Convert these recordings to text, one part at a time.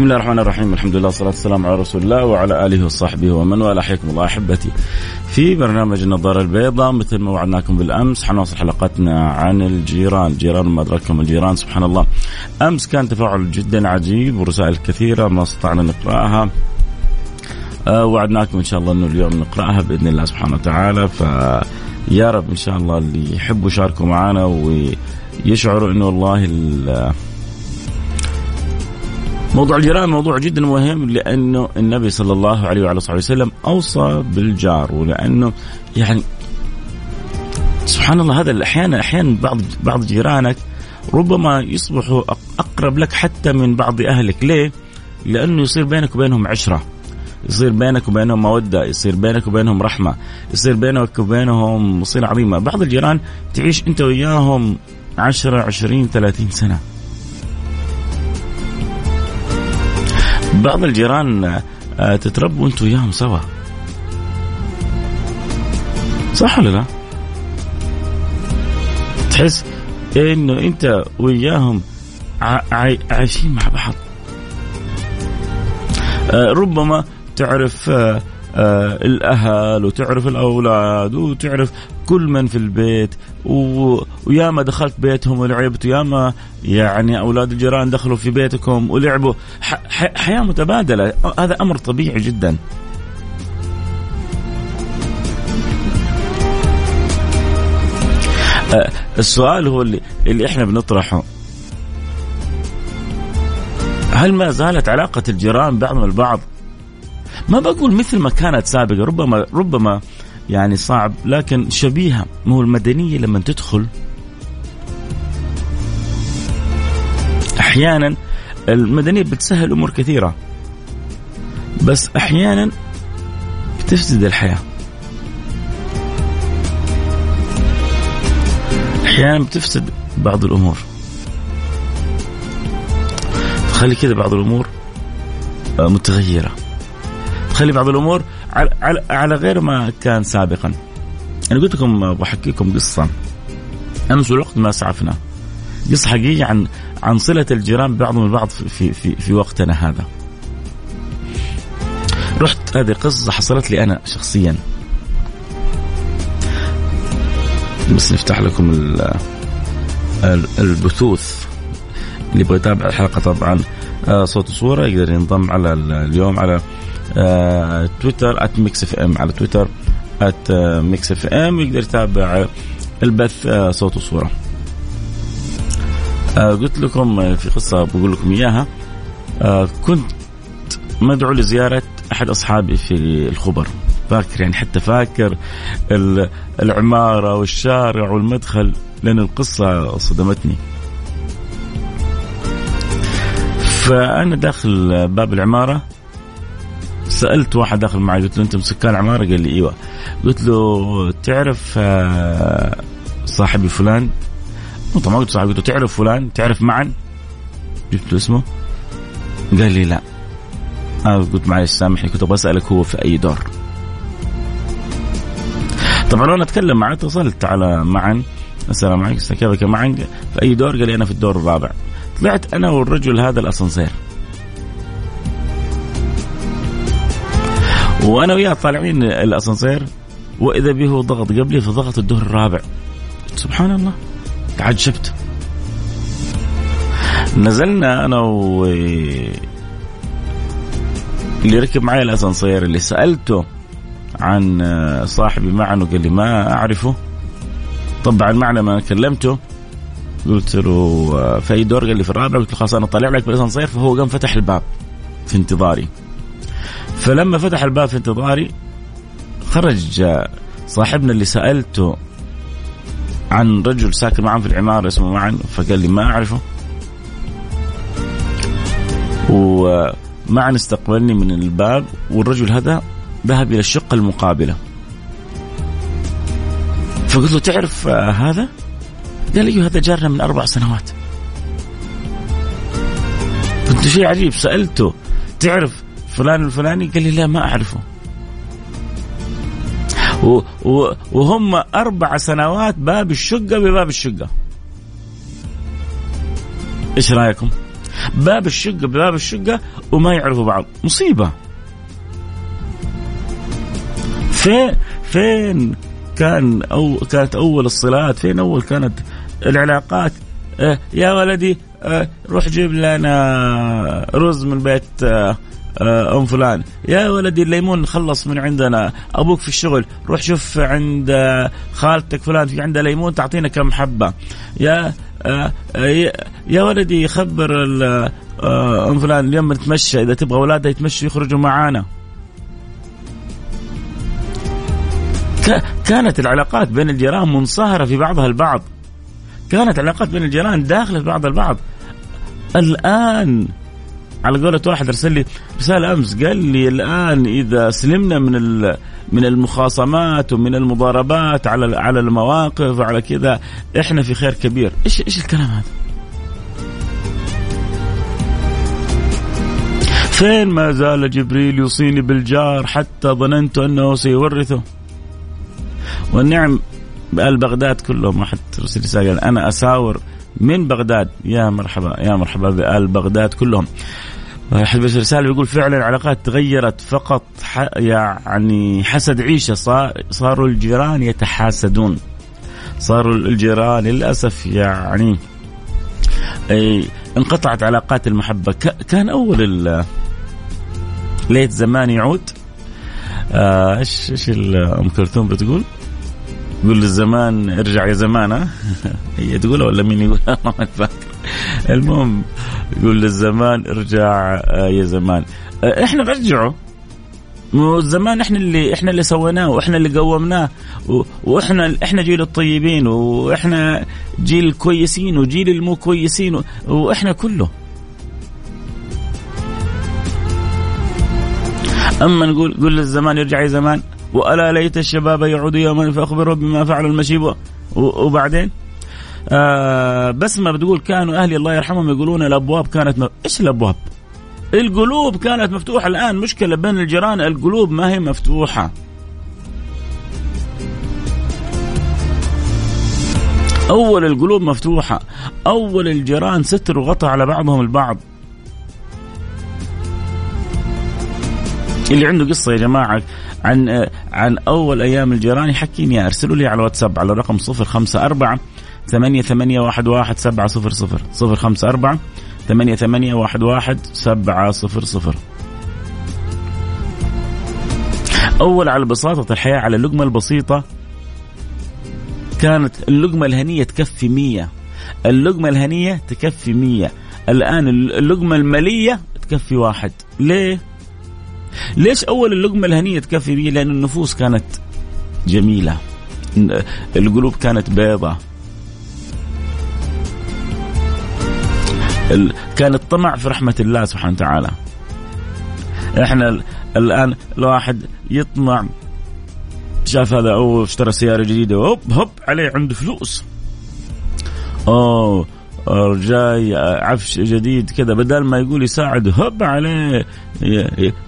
بسم الله الرحمن الرحيم الحمد لله والصلاة والسلام على رسول الله وعلى آله وصحبه ومن والاه حياكم الله أحبتي في برنامج النظارة البيضاء مثل ما وعدناكم بالأمس حنواصل حلقتنا عن الجيران جيران ما أدرككم الجيران سبحان الله أمس كان تفاعل جدا عجيب ورسائل كثيرة ما استطعنا نقرأها أه وعدناكم إن شاء الله أنه اليوم نقرأها بإذن الله سبحانه وتعالى فيا رب إن شاء الله اللي يحبوا يشاركوا معنا ويشعروا أنه والله موضوع الجيران موضوع جدا مهم لأنه النبي صلى الله عليه وعلى صحبه وسلم أوصى بالجار ولأنه يعني سبحان الله هذا أحيانا أحيانا بعض بعض جيرانك ربما يصبحوا أقرب لك حتى من بعض أهلك. ليه؟ لأنه يصير بينك وبينهم عشرة. يصير بينك وبينهم مودة يصير بينك وبينهم رحمة يصير بينك وبينهم صلة عظيمة. بعض الجيران تعيش أنت وياهم عشرة عشرين ثلاثين سنة. بعض الجيران آه، تتربوا أنتم وياهم سوا صح ولا لا؟ تحس إنه انت وياهم عايشين مع بعض آه، ربما تعرف آه، الأهل وتعرف الأولاد وتعرف كل من في البيت وياما دخلت بيتهم ولعبت وياما يعني أولاد الجيران دخلوا في بيتكم ولعبوا. حياة متبادلة. هذا أمر طبيعي جدا. آه، السؤال هو اللي اللي إحنا بنطرحه. هل ما زالت علاقة الجيران بعضهم البعض ما بقول مثل ما كانت سابقا ربما ربما يعني صعب لكن شبيهة ما هو المدنية لما تدخل. أحيانا المدنية بتسهل أمور كثيرة بس أحيانا بتفسد الحياة. أحيانا بتفسد بعض الأمور. تخلي كذا بعض الأمور متغيرة. تخلي بعض الأمور على, على, على غير ما كان سابقا. أنا قلت لكم بحكيكم قصة. أمس الوقت ما اسعفنا قصة حقيقية عن عن صلة الجيران بعضهم البعض في في في وقتنا هذا. رحت هذه قصة حصلت لي أنا شخصيا. بس نفتح لكم البثوث اللي يبغى يتابع الحلقة طبعا. آه، صوت وصورة يقدر ينضم على اليوم على آه، تويتر @Mix FM على تويتر @Mix FM يقدر يتابع البث آه، صوت وصورة. قلت لكم في قصة بقول لكم إياها كنت مدعو لزيارة أحد أصحابي في الخبر فاكر يعني حتى فاكر العمارة والشارع والمدخل لأن القصة صدمتني. فأنا داخل باب العمارة سألت واحد داخل معي قلت له أنت من سكان عمارة؟ قال لي إيوه. قلت له تعرف آه، صاحبي فلان؟ طبعا ما قلت صاحبي قلت له تعرف فلان؟ تعرف معا جبت له اسمه. قال لي لا. أنا قلت معلش سامحني كنت أسألك هو في أي دور طبعا وأنا أتكلم معه اتصلت على معا السلام عليكم كيفك معا في أي دور قال لي أنا في الدور الرابع. طلعت أنا والرجل هذا الأسانسير. وأنا وياه طالعين الأسانسير وإذا به ضغط قبلي فضغط الدور الرابع. سبحان الله. تعجبت نزلنا أنا و اللي ركب معي الأسانسير اللي سألته عن صاحبي معنا وقال لي ما أعرفه. طبعا معنا ما كلمته. قلت له في أي دور؟ قال لي في الرابع. قلت له خلاص أنا طالع لك بالأسانسير. فهو قام فتح الباب في انتظاري. فلما فتح الباب في انتظاري خرج صاحبنا اللي سألته عن رجل ساكن معهم في العمارة اسمه معن فقال لي ما أعرفه. ومعن استقبلني من الباب والرجل هذا ذهب إلى الشقة المقابلة. فقلت له تعرف هذا؟ قال لي أيوه، هذا جارنا من أربع سنوات. قلت شيء عجيب سألته تعرف فلان الفلاني قال لي لا ما أعرفه. وهم أربع سنوات باب الشقة بباب الشقة. إيش رأيكم؟ باب الشقة بباب الشقة وما يعرفوا بعض. مصيبة. فين فين كان أو كانت أول الصلات فين أول كانت العلاقات؟ آه يا ولدي آه روح جيب لنا رز من بيت أم فلان. يا ولدي الليمون خلص من عندنا. أبوك في الشغل. روح شوف عند خالتك فلان في عندها ليمون تعطينا كم حبة. يا آه، يا ولدي خبر آه، أم فلان. اليوم نتمشى. إذا تبغى اولادها يتمشوا يخرجوا معانا. كانت العلاقات بين الجيران منصهرة في بعضها البعض. كانت العلاقات بين الجيران داخلة في بعض البعض. الآن على قولة واحد ارسل لي رسالة أمس قال لي الآن إذا سلمنا من من المخاصمات ومن المضاربات على على المواقف وعلى كذا إحنا في خير كبير، إيش إيش الكلام هذا؟ فين ما زال جبريل يوصيني بالجار حتى ظننت أنه سيورثه والنعم بآل بغداد كلهم واحد رسل رسالة أنا أساور من بغداد. يا مرحبا يا مرحبا بآل بغداد كلهم. حزب الرسالة بيقول فعلا العلاقات تغيرت فقط يعني حسد عيشة. صار صاروا الجيران يتحاسدون. صاروا الجيران للأسف يعني انقطعت علاقات المحبة. كان أول ليت زمان يعود. آه، إيش إيش أم كلثوم بتقول؟ يقول للزمان ارجع يا زمان هي تقولها ولا مين يقول؟ ما فاكر المهم يقول للزمان ارجع آه، يا زمان. آه، إحنا نرجعه الزمان إحنا اللي إحنا اللي سويناه وإحنا اللي قومناه وإحنا إحنا جيل الطيبين وإحنا جيل الكويسين وجيل المو كويسين وإحنا كله. أما نقول قول للزمان يرجع يا زمان. وألا ليت الشباب يعود يوما فاخبره بما فعل المشيب. وبعدين؟ آه بسمة بتقول كانوا أهلي الله يرحمهم يقولون الأبواب كانت م... إيش الأبواب؟ القلوب كانت مفتوحة. الآن مشكلة بين الجيران القلوب ما هي مفتوحة. أول القلوب مفتوحة. أول الجيران ستر وغطى على بعضهم البعض. اللي عنده قصة يا جماعة عن عن أول أيام الجيران. يحكيني أرسلوا لي على الواتساب على الرقم 054 ثمانية ثمانية واحد واحد سبعة صفر صفر. صفر خمسة أربعة ثمانية ثمانية واحد واحد سبعة صفر صفر. أول على بساطة الحياة على اللقمة البسيطة. كانت اللقمة الهنية تكفي مية. اللقمة الهنية تكفي مية. الآن اللقمة المالية تكفي واحد. ليه؟ ليش أول اللقمة الهنية تكفي مية؟ لأن النفوس كانت جميلة. القلوب كانت بيضة. كان الطمع في رحمة الله سبحانه وتعالى. إحنا الآن الواحد يطمع. شاف هذا أو اشترى سيارة جديدة هوب هوب عليه عنده فلوس. أوه جاي عفش جديد كذا بدل ما يقول يساعد هب عليه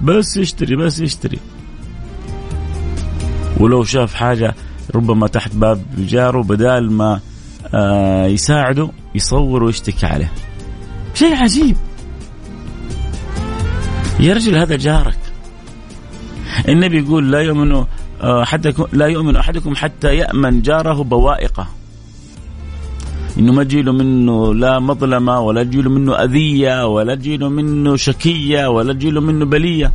بس يشتري بس يشتري. ولو شاف حاجة ربما تحت باب جاره بدال ما آه، يساعده يصور ويشتكي عليه. شيء عجيب. يا رجل هذا جارك. النبي يقول لا يؤمن أحدكم لا يؤمن أحدكم حتى يأمن جاره بوائقه. إنه ما تجيله منه لا مظلمة ولا تجيله منه أذية ولا تجيله منه شكية ولا تجيله منه بلية.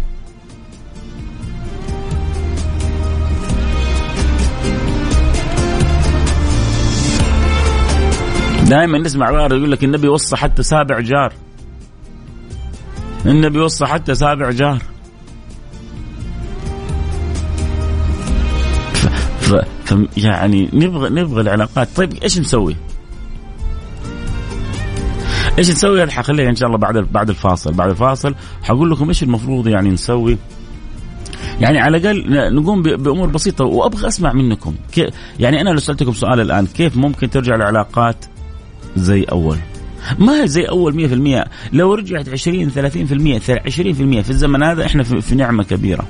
دائما نسمع غار يقول لك النبي وصى حتى سابع جار. النبي وصى حتى سابع جار. ف... ف... يعني نبغى نبغى العلاقات. طيب إيش نسوي؟ إيش نسوي؟ هذا حخليها إن شاء الله بعد بعد الفاصل، بعد الفاصل حقول لكم إيش المفروض يعني نسوي. يعني على الأقل نقوم بأمور بسيطة وأبغى أسمع منكم. يعني أنا لو سألتكم سؤال الآن كيف ممكن ترجع العلاقات زي أول؟ ما هي زي أول 100% لو رجعت 20 30% 20% في الزمن هذا إحنا في نعمة كبيرة.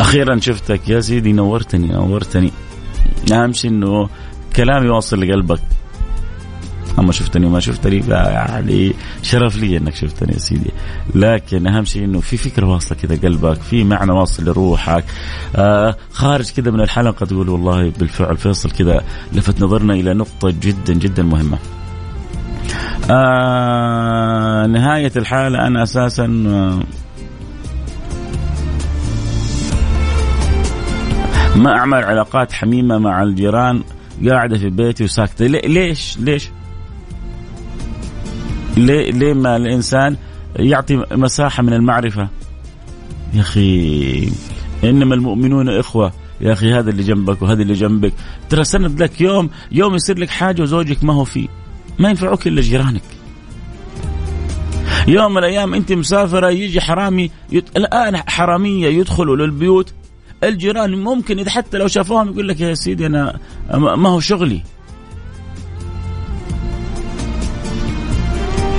أخيرا شفتك يا سيدي نورتني نورتني. اهم شيء انه كلامي واصل لقلبك. أما شفتني وما شفتني يعني شرف لي إنك شفتني يا سيدي. لكن أهم شيء إنه في فكرة واصلة كذا قلبك في معنى واصل لروحك. آه خارج كذا من الحلقة تقول والله بالفعل فيصل كذا لفت نظرنا إلى نقطة جدا جدا مهمة. آه نهاية الحالة أنا أساسا آه ما أعمل علاقات حميمة مع الجيران قاعدة في بيتي وساكتة. ليش؟ ليش؟ ليه ليه ما الإنسان يعطي مساحة من المعرفة؟ يا أخي إنما المؤمنون إخوة. يا أخي هذا اللي جنبك وهذا اللي جنبك. ترى سند لك يوم يوم يصير لك حاجة وزوجك ما هو فيه. ما ينفعوك إلا جيرانك. يوم من الأيام أنت مسافرة يجي حرامي يت... الآن حرامية يدخلوا للبيوت الجيران ممكن إذا حتى لو شافوهم يقول لك يا سيدي أنا ما هو شغلي.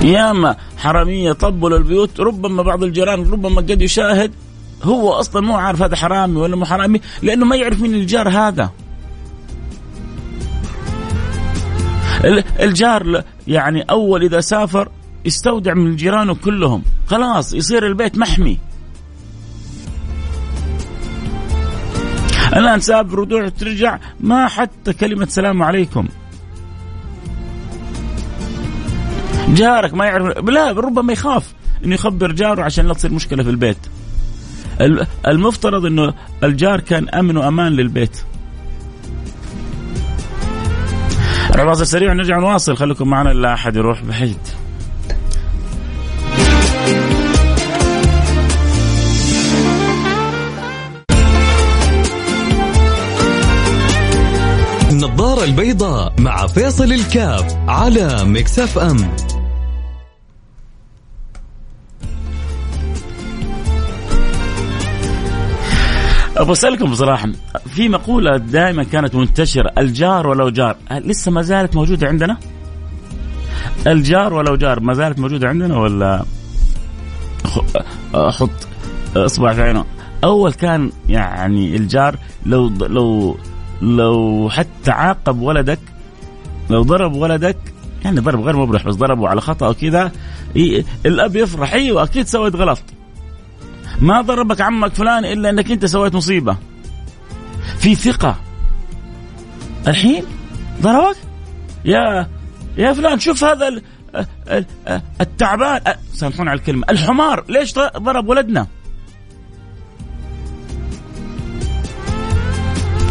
ياما حرامية طبلوا البيوت ربما بعض الجيران ربما قد يشاهد هو أصلا مو عارف هذا حرامي ولا مو حرامي لأنه ما يعرف مين الجار هذا. الجار يعني أول إذا سافر يستودع من جيرانه كلهم خلاص يصير البيت محمي. الآن سافر وتروح ترجع ما حتى كلمة سلام عليكم. جارك ما يعرف لا ربما يخاف إنه يخبر جاره عشان لا تصير مشكلة في البيت. المفترض إنه الجار كان أمن وأمان للبيت. فاصل سريع ونرجع نواصل. خليكم معنا لا أحد يروح بعيد. النظارة البيضاء مع فيصل الكاف على مكسف أم. أبغى اسالكم بصراحة في مقولة دائما كانت منتشرة الجار ولو جار. لسه ما زالت موجودة عندنا؟ الجار ولو جار ما زالت موجودة عندنا ولا؟ أحط أصبع في عينه. أول كان يعني الجار لو لو لو حتى عاقب ولدك لو ضرب ولدك يعني ضرب غير مبرح بس ضربه على خطأ كذا الأب يفرح أيوه أكيد سويت غلط. ما ضربك عمك فلان إلا إنك أنت سويت مصيبة. في ثقة. الحين ضربك؟ يا يا فلان شوف هذا التعبان. سامحوني على الكلمة. الحمار ليش ضرب ولدنا؟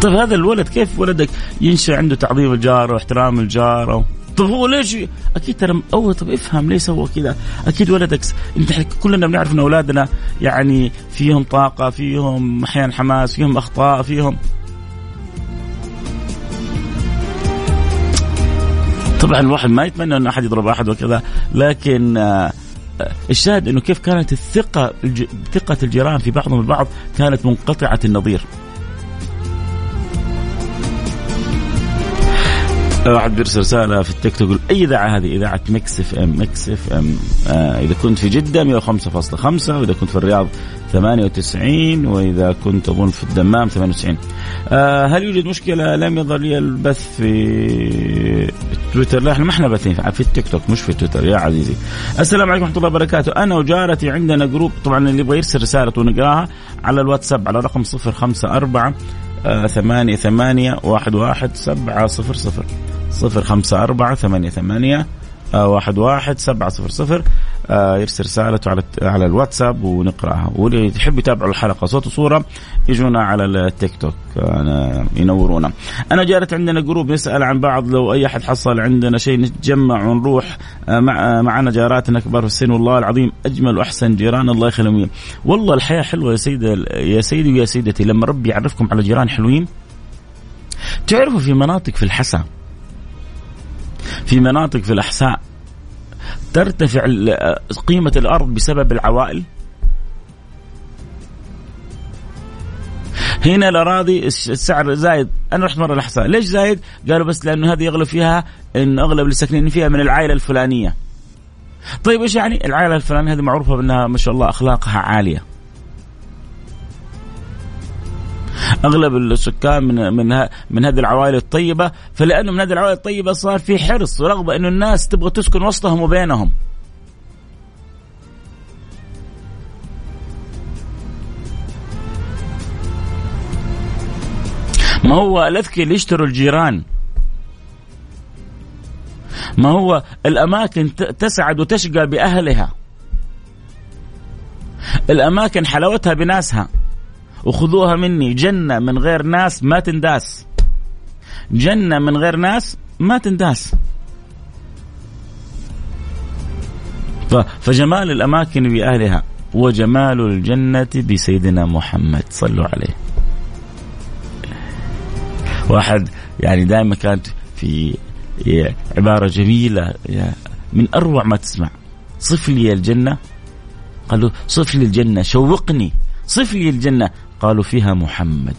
طيب هذا الولد كيف ولدك ينشأ عنده تعظيم الجار واحترام الجار طب هو ليش أكيد ترى أول طب افهم ليه سوى كذا. أكيد ولدك انت كلنا بنعرف إن أولادنا يعني فيهم طاقة فيهم أحيانا حماس فيهم أخطاء فيهم طبعا الواحد ما يتمنى إن أحد يضرب أحد وكذا لكن آه، الشاهد إنه كيف كانت الثقة ثقة الجيران في بعضهم البعض كانت منقطعة النظير. واحد بيرسل رسالة في التيك توك أي إذاعة هذه؟ إذاعة Mix FM. Mix FM. آه إذا كنت في جدة 105.5 وإذا كنت في الرياض 98 وإذا كنت اظن في الدمام 98 آه هل يوجد مشكلة؟ لم يظهر لي البث في تويتر. لا إحنا ما إحنا باثين في التيك توك مش في تويتر. يا عزيزي. السلام عليكم ورحمة الله وبركاته. أنا وجارتي عندنا جروب طبعا اللي يبغى يرسل رسالة ونقراها على الواتساب على رقم 054 آه، ثمانية ثمانية واحد واحد سبعة صفر صفر. صفر خمسة أربعة ثمانية ثمانية آه، واحد واحد سبعة صفر صفر آه، يرسل رسالته على على الواتساب ونقرأها. واللي يحب يتابعوا الحلقة صوت وصورة يجونا على التيك توك أنا ينورونا. أنا جارت عندنا جروب نسأل عن بعض لو أي أحد حصل عندنا شيء نتجمع ونروح آه، مع معنا جاراتنا كبار في السن والله العظيم أجمل وأحسن جيران الله يخليهم. والله الحياة حلوة يا سيدة يا سيدي ويا سيدتي لما ربي يعرفكم على جيران حلوين تعرفوا في مناطق في الحسا في مناطق في الأحساء ترتفع قيمة الأرض بسبب العوائل؟ هنا الأراضي السعر زايد. أنا رحت مرة الأحساء. ليش زايد؟ قالوا بس لأنه هذه يغلب فيها إن أغلب اللي ساكنين فيها من العائلة الفلانية. طيب إيش يعني؟ العائلة الفلانية هذه معروفة بأنها ما شاء الله أخلاقها عالية. أغلب السكان من من من هذه العوائل الطيبة فلأنه من هذه العوائل الطيبة صار في حرص ورغبة إنه الناس تبغى تسكن وسطهم وبينهم. ما هو الاذكياء اللي يشتروا الجيران؟ ما هو الأماكن تسعد وتشقى بأهلها؟ الأماكن حلاوتها بناسها؟ وخذوها مني. جنة من غير ناس ما تنداس. جنة من غير ناس ما تنداس. فجمال الأماكن بأهلها وجمال الجنة بسيدنا محمد صلوا عليه. واحد يعني دائما كانت في عبارة جميلة من أروع ما تسمع. صف لي الجنة. قالوا صف لي الجنة شوقني. صف لي الجنة. قالوا فيها محمد.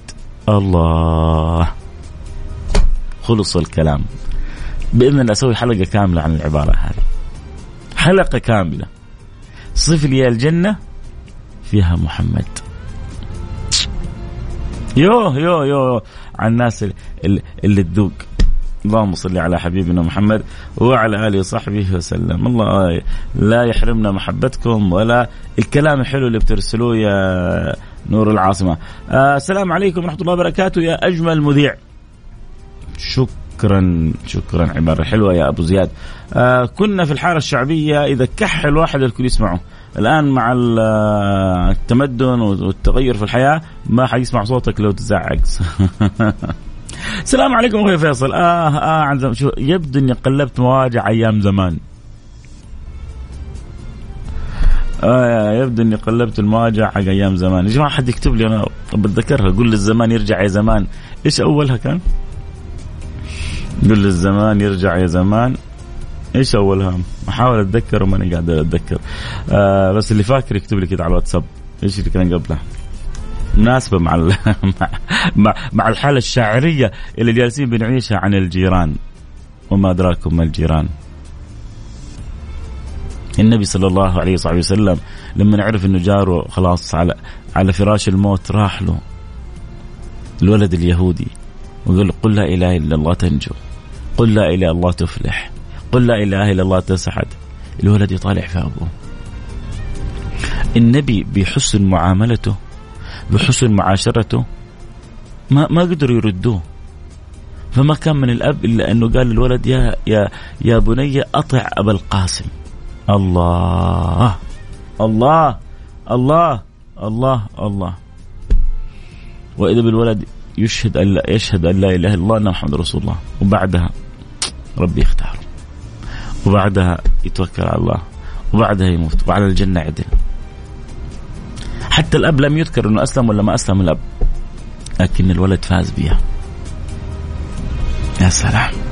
الله. خلص الكلام. بإذن الله أسوي حلقة كاملة عن العبارة هذه. حلقة كاملة. صف لي الجنة فيها محمد. يو يو يو على الناس اللي تذوق. اللهم صل على حبيبنا محمد وعلى آله وصحبه وسلم. الله لا يحرمنا محبتكم ولا الكلام الحلو اللي بترسلوه يا نور العاصمة. آه السلام عليكم ورحمة الله وبركاته يا أجمل مذيع. شكرا شكرا. عبارة حلوة يا أبو زياد. آه كنا في الحارة الشعبية إذا كح الواحد الكل يسمعه. الآن مع التمدن والتغير في الحياة ما حيسمع صوتك لو تزعق. السلام عليكم أخوي فيصل. آه آه عن زمان شو يبدو إني قلبت مواجع أيام زمان. آه يبدو إني قلبت المواجع حق أيام زمان. يا جماعة حد يكتب لي؟ أنا بتذكرها. قول للزمان يرجع يا زمان. إيش أولها كان؟ قول للزمان يرجع يا زمان. إيش أولها؟ أحاول أتذكر وماني قادر أتذكر. آه بس اللي فاكر يكتب لي كده على الواتساب. إيش اللي كان قبلها؟ مناسبة مع مع مع الحالة الشاعرية اللي جالسين بنعيشها عن الجيران. وما أدراكم ما الجيران. النبي صلى الله عليه وصحبه وسلم لما عرف إنه جاره خلاص على على فراش الموت راح له الولد اليهودي. وقال قل لا إله إلا الله تنجو. قل لا إله إلا الله تفلح. قل لا إله إلا الله تسعد. الولد يطالع في أبوه. النبي بحسن معاملته بحسن معاشرته ما ما قدروا يردوه. فما كان من الأب إلا أنه قال للولد يا يا يا بني أطع أبا القاسم. الله. الله. الله. الله. الله. وإذا بالولد يشهد أن لا يشهد أن لا إله إلا الله أن محمد رسول الله. وبعدها ربي يختاره وبعدها يتوكل على الله. وبعدها يموت. وعلى الجنة عدل. حتى الأب لم يذكر إنه أسلم ولا ما أسلم الأب. لكن الولد فاز بها يا سلام.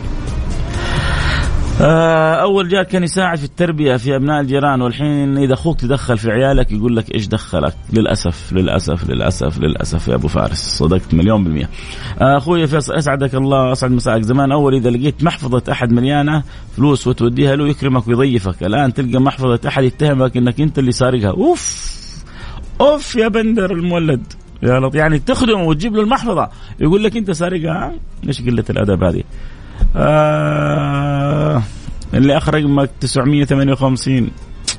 أول جار كان يساعد في التربية في أبناء الجيران والحين إذا أخوك تدخل في عيالك يقول لك إيش دخلك؟ للأسف للأسف للأسف للأسف يا أبو فارس صدقت مليون بالمية. آه، أخوي فيصل أسعدك الله أسعد مساءك زمان أول إذا لقيت محفظة أحد مليانة فلوس وتوديها له يكرمك ويضيفك. الآن تلقى محفظة أحد يتهمك إنك أنت اللي سارقها. أوف! أوف يا بندر المولد. يا يعني تخدمه وتجيب له المحفظة. يقول لك أنت سارقها؟ إيش قلة الأدب هذه؟ آه اللي اخر رقمك 958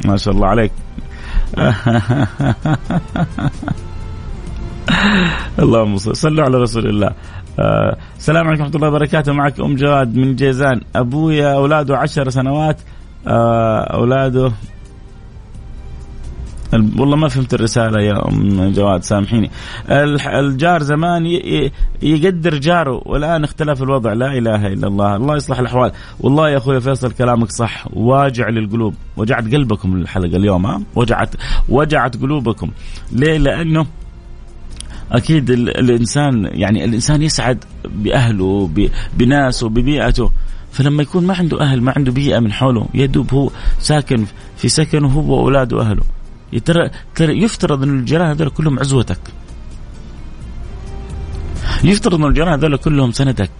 ما شاء الله عليك. اللهم صل صلوا على رسول الله. آه السلام عليكم ورحمة الله وبركاته. معك أم جواد من جيزان. أبويا أولاده عشر سنوات. آه أولاده والله ما فهمت الرسالة يا أم جواد سامحيني. الجار زمان يقدر جاره والآن اختلف الوضع لا إله إلا الله. الله يصلح الأحوال. والله يا أخوي فيصل كلامك صح. واجع للقلوب. وجعت قلبكم الحلقة اليوم ها؟ وجعت وجعت قلوبكم. ليه؟ لأنه أكيد الإنسان يعني الإنسان يسعد بأهله بناسه ببيئته. فلما يكون ما عنده أهل ما عنده بيئة من حوله يدوب هو ساكن في سكنه هو وأولاده وأهله. ترى يفترض إن الجيران هذول كلهم عزوتك. يفترض إن الجيران هذول كلهم سندك.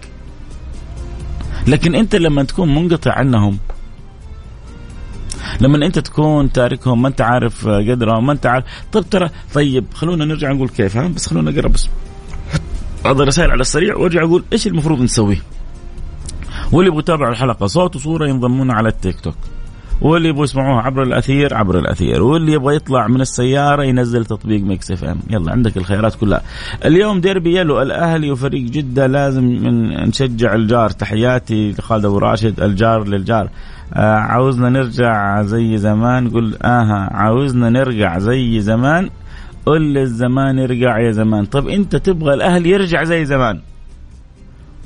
لكن أنت لما تكون منقطع عنهم لما أنت تكون تاركهم ما أنت عارف قدرهم ما أنت عارف. طيب ترى طيب خلونا نرجع نقول كيف ها؟ بس خلونا نقرب بس بعض الرسائل على السريع وأرجع أقول إيش المفروض نسويه واللي يبغوا يتابعوا الحلقة صوت وصورة ينضمون على التيك توك. واللي يبغوا يسمعوها عبر الأثير عبر الأثير. واللي يبغى يطلع من السيارة ينزل تطبيق Mix FM. يلا عندك الخيارات كلها. اليوم ديربي يلو. الأهلي وفريق جدة لازم نشجع الجار. تحياتي لخالد أبو راشد الجار للجار. آه عاوزنا نرجع زي زمان. قل آها عاوزنا نرجع زي زمان. قل للزمان ارجع يا زمان. طب أنت تبغى الأهلي يرجع زي زمان.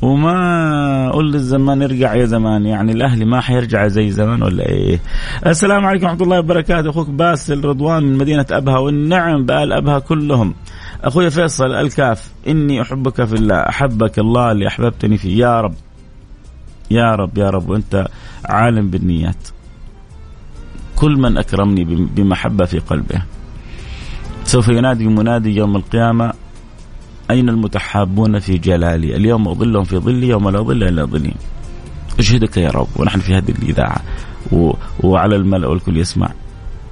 وما قول للزمان ارجع يا زمان يعني الأهلي ما حيرجع زي زمان ولا إيه؟ السلام عليكم ورحمة الله وبركاته. أخوك باسل رضوان من مدينة أبها والنعم بآل أبها كلهم. أخوي فيصل الكاف إني أحبك في الله أحبك الله اللي أحببتني فيه. يا رب يا رب يا رب وأنت عالم بالنيات. كل من أكرمني بمحبة في قلبه. سوف ينادي منادي يوم القيامة. أين المتحابون في جلالي؟ اليوم أظلهم في ظلي يوم لا ظل إلا ظلي. أشهدك يا رب. ونحن في هذه الإذاعة. و... وعلى الملأ والكل يسمع.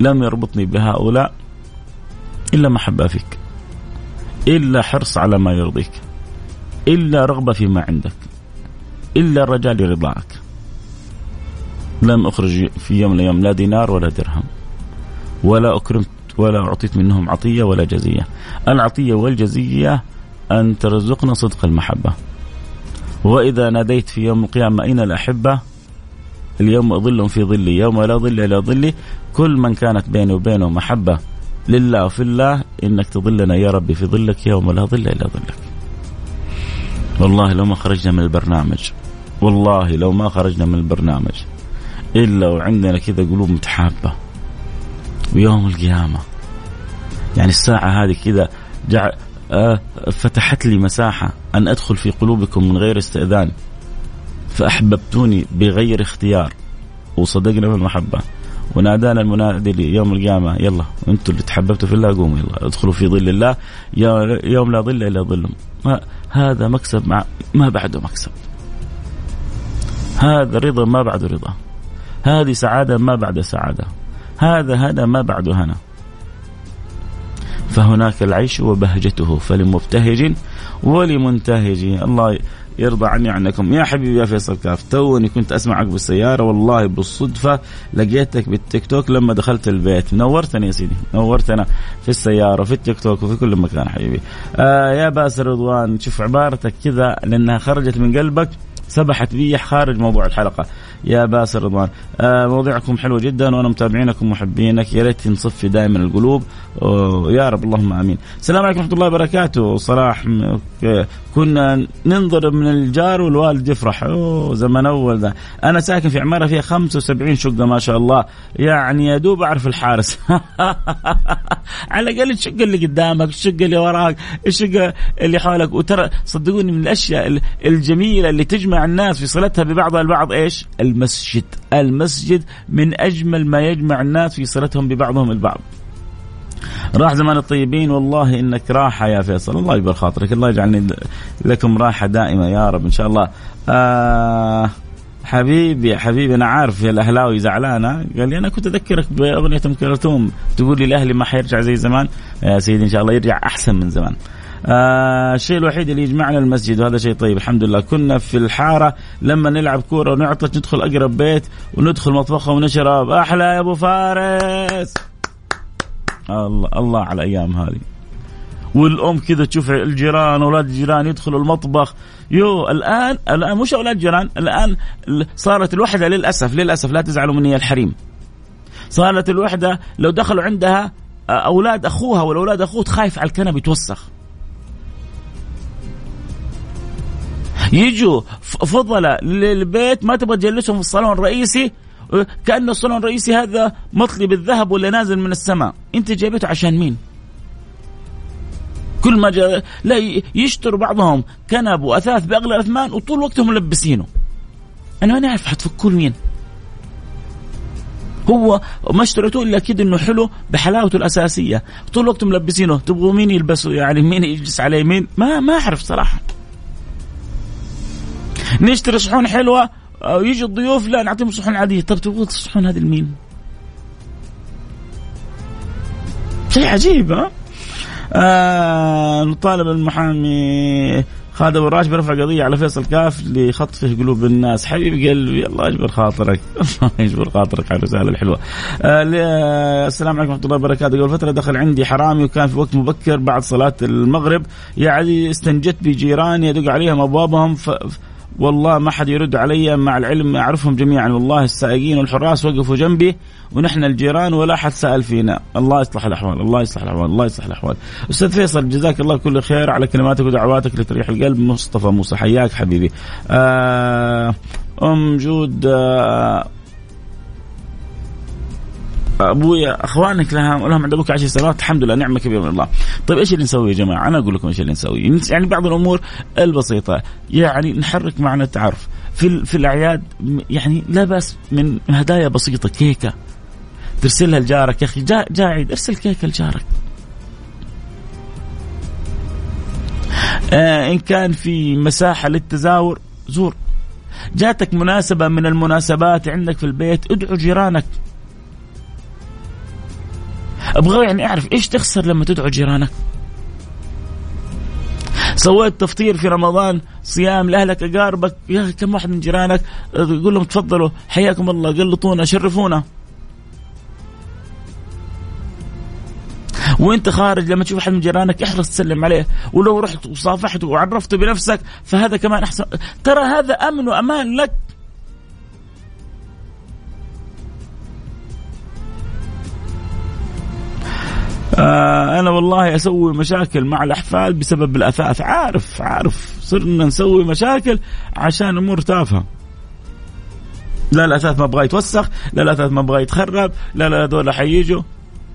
لم يربطني بهؤلاء إلا محبة فيك. إلا حرص على ما يرضيك. إلا رغبة فيما عندك. إلا الرجاء لرضاك. لم أخرج في يوم من الأيام لا دينار ولا درهم. ولا أكرمت ولا أعطيت منهم عطية ولا جزية. العطية والجزية أن ترزقنا صدق المحبة. وإذا ناديت في يوم القيامة أين الأحبة؟ اليوم أظلهم في ظلي يوم لا ظل إلا ظلي. كل من كانت بيني وبينه محبة. لله وفي الله إنك تظلنا يا ربي في ظلك يوم لا ظل إلا ظلك. والله لو ما خرجنا من البرنامج والله لو ما خرجنا من البرنامج إلا وعندنا كذا قلوب متحابة. ويوم القيامة يعني الساعة هذه كذا فتحت لي مساحة أن أدخل في قلوبكم من غير استئذان. فأحببتوني بغير اختيار. وصدقنا بالمحبة ونادانا المنادي يوم القيامة. يلا أنتم اللي تحببتوا في الله قوموا يلا ادخلوا في ظل الله. يوم لا ظل إلا ظلهم هذا مكسب مع ما بعده مكسب. هذا رضا ما بعده رضا. هذه سعادة ما بعد سعادة. هذا هذا ما بعده هنا. فهناك العيش وبهجته فلمبتهج ولمنتهج. الله يرضى عني عنكم. يا حبيبي يا فيصل كاف توني كنت أسمعك بالسيارة والله بالصدفة لقيتك بالتيك توك لما دخلت البيت. نورتني يا سيدي نورتنا في السيارة في التيك توك وفي كل مكان حبيبي. آه يا باسل رضوان شوف عبارتك كذا لأنها خرجت من قلبك سبحت بي خارج موضوع الحلقة. يا باسل رضوان. آه مواضيعكم حلوة جدا وأنا متابعينكم محبينك. يا ريت نصفي دائما القلوب. يا رب اللهم آمين. السلام عليكم ورحمة الله وبركاته. صلاح كنا ننظر من الجار والوالد يفرح. أوه زمن أول ذا أنا ساكن في عمارة فيها 75 شقة ما شاء الله. يعني يا دوب أعرف الحارس. على الأقل الشقة اللي قدامك الشقة اللي وراك الشقة اللي حولك. وترى صدقوني من الأشياء الجميلة اللي تجمع الناس في صلتها ببعضها البعض إيش؟ المسجد. المسجد من أجمل ما يجمع الناس في صلتهم ببعضهم البعض. راح زمان الطيبين والله إنك راحة يا فيصل. الله يكبر خاطرك. الله يجعلني لكم راحة دائمة يا رب إن شاء الله. آه حبيبي حبيبي أنا عارف يا الأهلاوي زعلانه قال لي أنا كنت أذكرك بأغنية أم كلثوم. تقول لي الأهلي ما حيرجع زي زمان. يا سيدي إن شاء الله يرجع أحسن من زمان. آه الشيء الوحيد اللي يجمعنا المسجد وهذا شيء طيب. الحمد لله كنا في الحارة لما نلعب كورة ونعطش ندخل أقرب بيت وندخل مطبخه ونشرب. أحلى يا أبو فارس! الله الله على الأيام هذه. والأم كذا تشوف الجيران أولاد الجيران يدخلوا المطبخ. يو الآن الآن مش أولاد الجيران الآن صارت الوحدة للأسف للأسف لا تزعلوا مني الحريم. صارت الوحدة لو دخلوا عندها أولاد أخوها ولا أولاد أخوه خايف على الكنب يتوسخ. يجوا فضلاء للبيت ما تبغى تجلسهم في الصالون الرئيسي؟ كأن الصالون الرئيسي هذا مطلي بالذهب ولا نازل من السماء. أنت جايبته عشان مين؟ كل ما جاء لا يشتروا بعضهم كنب وأثاث بأغلى الأثمان وطول وقتهم ملبسينه. أنا ماني عارف حتفكوا مين. هو ما اشتريتوه إلا كده إنه حلو بحلاوته الأساسية. طول الوقت ملبسينه. تبغوا مين يلبسوا يعني مين يجلس عليه؟ مين؟ ما ما أعرف صراحة. نشتري صحون حلوة يجي الضيوف لا نعطيهم صحون عادية. طب تبغوا الصحون هذه لمين؟ شيء عجيب ها؟ آه نطالب المحامي خالد أبو راشد برفع قضية على فيصل كاف لخطفه قلوب الناس. حبيب قلبي الله يجبر خاطرك. الله يجبر خاطرك على الرسالة الحلوة. آه, آه، السلام عليكم ورحمة الله وبركاته. قبل فترة دخل عندي حرامي وكان في وقت مبكر بعد صلاة المغرب. يعني استنجدت بجيراني يدق عليهم أبوابهم ف والله ما حد يرد علي مع العلم أعرفهم جميعا. والله السائقين والحراس وقفوا جنبي ونحن الجيران ولا حد سأل فينا. الله يصلح الأحوال الله يصلح الأحوال الله يصلح الأحوال. أستاذ فيصل جزاك الله كل خير على كلماتك ودعواتك لتريح القلب. مصطفى موسى حياك حبيبي. آه أم جود آه أبويا أخوانك لها لهم عند أبوك عشر سنوات الحمد لله نعمة كبيرة من الله. طيب إيش اللي نسوي يا جماعة؟ أنا أقول لكم إيش اللي نسوي، يعني بعض الأمور البسيطة. يعني نحرك معنى التعارف. في في الأعياد يعني لا بأس من هدايا بسيطة كيكة. ترسلها لجارك. يا أخي جاء جا عيد. ارسل كيكة لجارك. آه إن كان في مساحة للتزاور زور. جاتك مناسبة من المناسبات عندك في البيت ادعو جيرانك. أبغى يعني أعرف إيش تخسر لما تدعو جيرانك. سويت تفطير في رمضان صيام لأهلك أقاربك يا أخي كم واحد من جيرانك؟ قول لهم تفضلوا حياكم الله قلطونا شرفونا. وأنت خارج لما تشوف أحد من جيرانك احرص تسلم عليه ولو رحت وصافحته وعرفته بنفسك فهذا كمان أحسن. ترى هذا أمن وأمان لك. آه أنا والله أسوي مشاكل مع الأحفاد بسبب الأثاث. عارف عارف صرنا نسوي مشاكل عشان أمور تافهة. لا الأثاث ما أبغى يتوسخ لا الأثاث ما أبغى يتخرب لا لا هذول حيجوا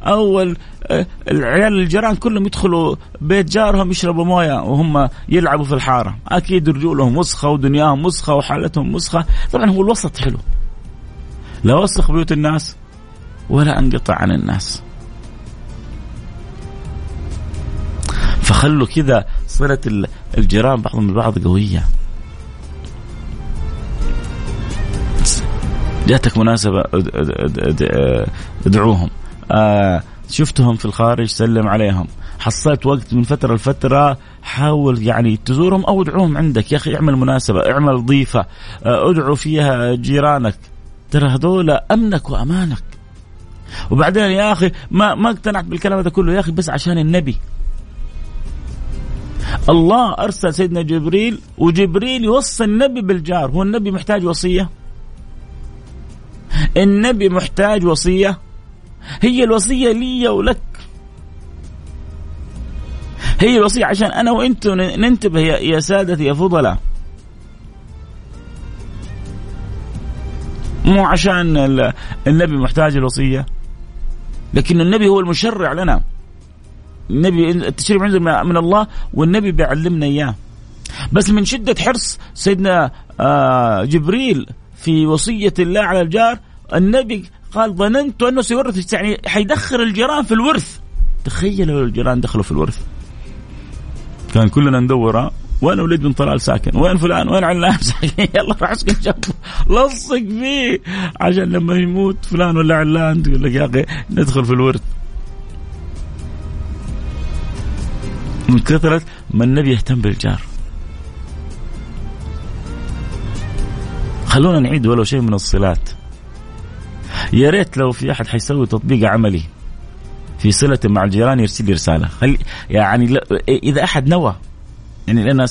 أول آه، العيال الجيران كلهم يدخلوا بيت جارهم يشربوا موية وهم يلعبوا في الحارة. أكيد رجولهم وسخة ودنياهم وسخة وحالتهم وسخة. طبعا هو الوسط حلو. لا وسخ بيوت الناس ولا أنقطع عن الناس. فخلوا كذا صلة الجيران بعضهم البعض قوية. جاتك مناسبة أدعوهم. آه شفتهم في الخارج سلم عليهم. حصلت وقت من فترة لفترة حاول يعني تزورهم أو ادعوهم عندك. يا أخي اعمل مناسبة اعمل ضيفة. آه ادعو فيها جيرانك. ترى هذول أمنك وأمانك. وبعدين يا أخي ما ما اقتنعت بالكلام هذا كله. يا أخي بس عشان النبي. الله أرسل سيدنا جبريل وجبريل يوصي النبي بالجار هو النبي محتاج وصية؟ النبي محتاج وصية؟ هي الوصية لي ولك. هي الوصية عشان أنا وانت ننتبه يا سادتي يا فضلاء. مو عشان النبي محتاج الوصية لكن النبي هو المشرع لنا. النبي التشريع عنده من الله والنبي بيعلمنا إياه. بس من شدة حرص سيدنا آه جبريل في وصية الله على الجار النبي قال ظننت أنه سيورث يعني حيدخل الجيران في الورث. تخيل لو الجيران دخلوا في الورث. كان كلنا ندور وين وليد بن طلال ساكن؟ وين فلان؟ وين علان ساكن؟ يلا راح اسكن جنبه لصق فيه. عشان لما يموت فلان ولا علان تقول لك يا أخي ندخل في الورث. من كثرة ما النبي يهتم بالجار. خلونا نعيد ولو شيء من الصلات. يا ريت لو في أحد حيسوي تطبيق عملي في صلة مع الجيران يرسل لي رسالة. خلي يعني إذا أحد نوى يعني لأن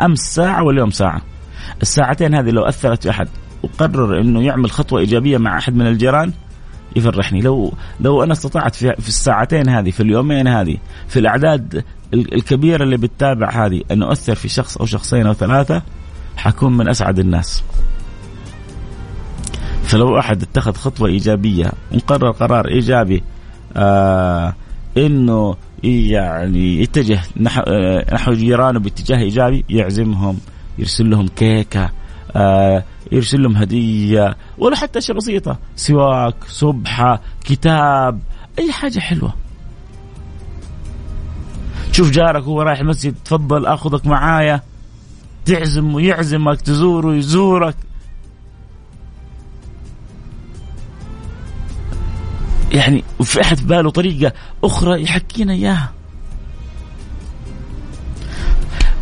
أمس ساعة واليوم ساعة. الساعتين هذه لو أثرت في أحد وقرر أنه يعمل خطوة إيجابية مع أحد من الجيران يفرحني لو لو أنا استطعت في, في الساعتين هذه في اليومين هذه في الأعداد الكبيرة اللي بتتابع هذه أن أؤثر في شخص أو شخصين أو ثلاثة حكون من أسعد الناس. فلو أحد اتخذ خطوة إيجابية وقرر قرار إيجابي آه إنه يعني يتجه نحو, آه نحو جيرانه باتجاه إيجابي يعزمهم يرسل لهم كيكة يرسل لهم هدية ولا حتى أشياء بسيطة سواك سبحة كتاب أي حاجة حلوة. تشوف جارك وهو رايح المسجد تفضل آخذك معايا. تعزم ويعزمك تزوره يزورك يعني وفي أحد باله طريقة أخرى يحكينا إياها.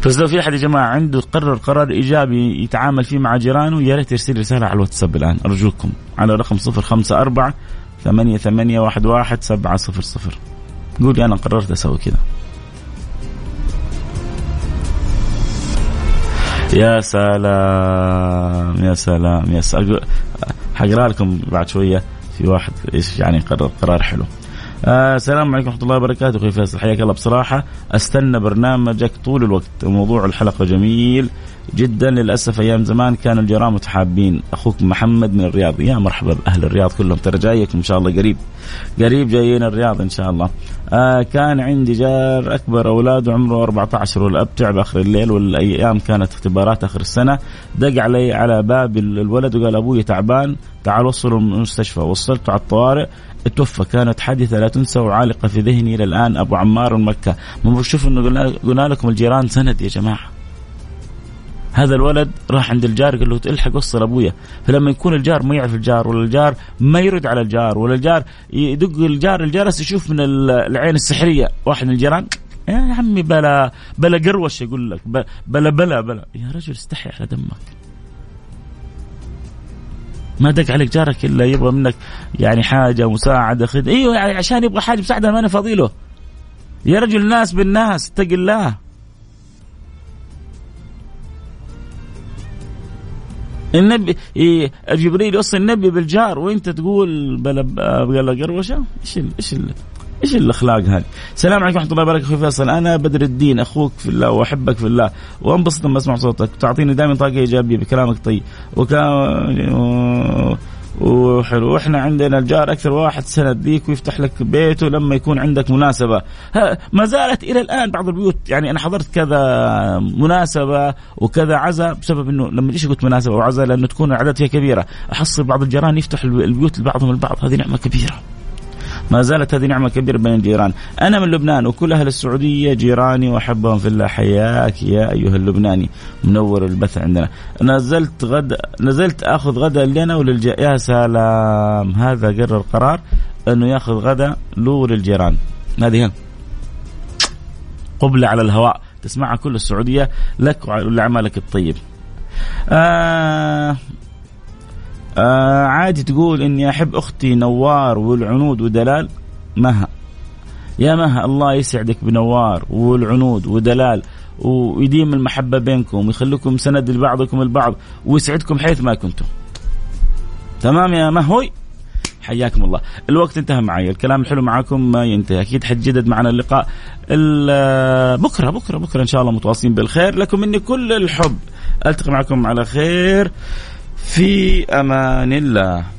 فلو في أحد يا جماعة عنده قرر قرار إيجابي يتعامل فيه مع جيرانه يا ريت يرسل رسالة على الواتساب الآن. أرجوكم على رقم 054 ثمانية ثمانية واحد واحد سبعة صفر صفر. قولي أنا قررت أسوي كذا. يا سلام يا سلام يا سلام. حقرأ لكم بعد شوية في واحد إيش يعني قرر قرار حلو. آه السلام عليكم ورحمة الله وبركاته. أخوي فيصل حياك الله. بصراحة أستنى برنامجك طول الوقت. موضوع الحلقة جميل جدا. للأسف أيام زمان كان الجيران متحابين. أخوك محمد من الرياض. يا مرحبا بأهل الرياض كلهم. ترى جايكم إن شاء الله قريب. قريب جايين الرياض إن شاء الله. آه كان عندي جار أكبر اولاده عمره 14 والأب تعب آخر الليل والأيام كانت اختبارات آخر السنة. دق علي على باب الولد وقال أبوي تعبان تعال وصله المستشفى. وصلته على الطوارئ. توفى كانت حادثة لا تنسى وعالقة في ذهني إلى الآن أبو عمار مكة. شوفوا إنه قلنا لكم الجيران سند يا جماعة. هذا الولد راح عند الجار قال له الحق وصل أبويا. فلما يكون الجار ما يعرف الجار ولا الجار ما يرد على الجار ولا الجار يدق الجار الجرس يشوف من العين السحرية. واحد من الجيران يا عمي بلا بلا قروش يقول لك بلا بلا بلا. يا رجل استحي على دمك. ما دق عليك جارك إلا يبغى منك يعني حاجة مساعدة خد إيوه يعني عشان يبغى حاجة مساعدة ما أنا فاضي له يا رجل الناس بالناس اتق الله. النبي جبريل يوصي النبي بالجار وإنت تقول بلا بلا قروشة؟ إيش إيش إيش الأخلاق هذه؟ السلام عليكم ورحمة الله وبركاته أخوي فيصل. أنا بدر الدين أخوك في الله وأحبك في الله. وانبسط لما أسمع صوتك. تعطيني دائما طاقة إيجابية بكلامك طيب. وكان وحلو. وإحنا عندنا الجار أكثر واحد سند ليك ويفتح لك بيته لما يكون عندك مناسبة. ما زالت إلى الآن بعض البيوت يعني أنا حضرت كذا مناسبة وكذا عزاء بسبب إنه لما ليش قلت مناسبة وعزاء؟ لأنه تكون الاعداد فيها كبيرة. أحصل بعض الجيران يفتح البيوت لبعضهم البعض. هذه نعمة كبيرة. ما زالت هذه نعمة كبيرة بين الجيران أنا من لبنان وكل أهل السعودية جيراني وأحبهم في الله. حياك يا أيها اللبناني. منور البث عندنا. نزلت غدا نزلت أخذ غدا لنا وللج يا سلام. هذا قرر قرار أنه يأخذ غدا له وللجيران. هذه قبلة على الهواء. تسمعها كل السعودية لك ولعملك الطيب. آه آه عادي تقول إني أحب أختي نوار والعنود ودلال. مها. يا مها الله يسعدك بنوار والعنود ودلال ويديم المحبة بينكم ويخليكم سند لبعضكم البعض ويسعدكم حيث ما كنتم. تمام يا مهوي حياكم الله. الوقت انتهى معي. الكلام الحلو معكم ما ينتهي. أكيد حتجدد معنا اللقاء بكرة بكرة بكرة إن شاء الله متواصلين بالخير. لكم مني كل الحب. ألتقي معكم على خير. في أمان الله.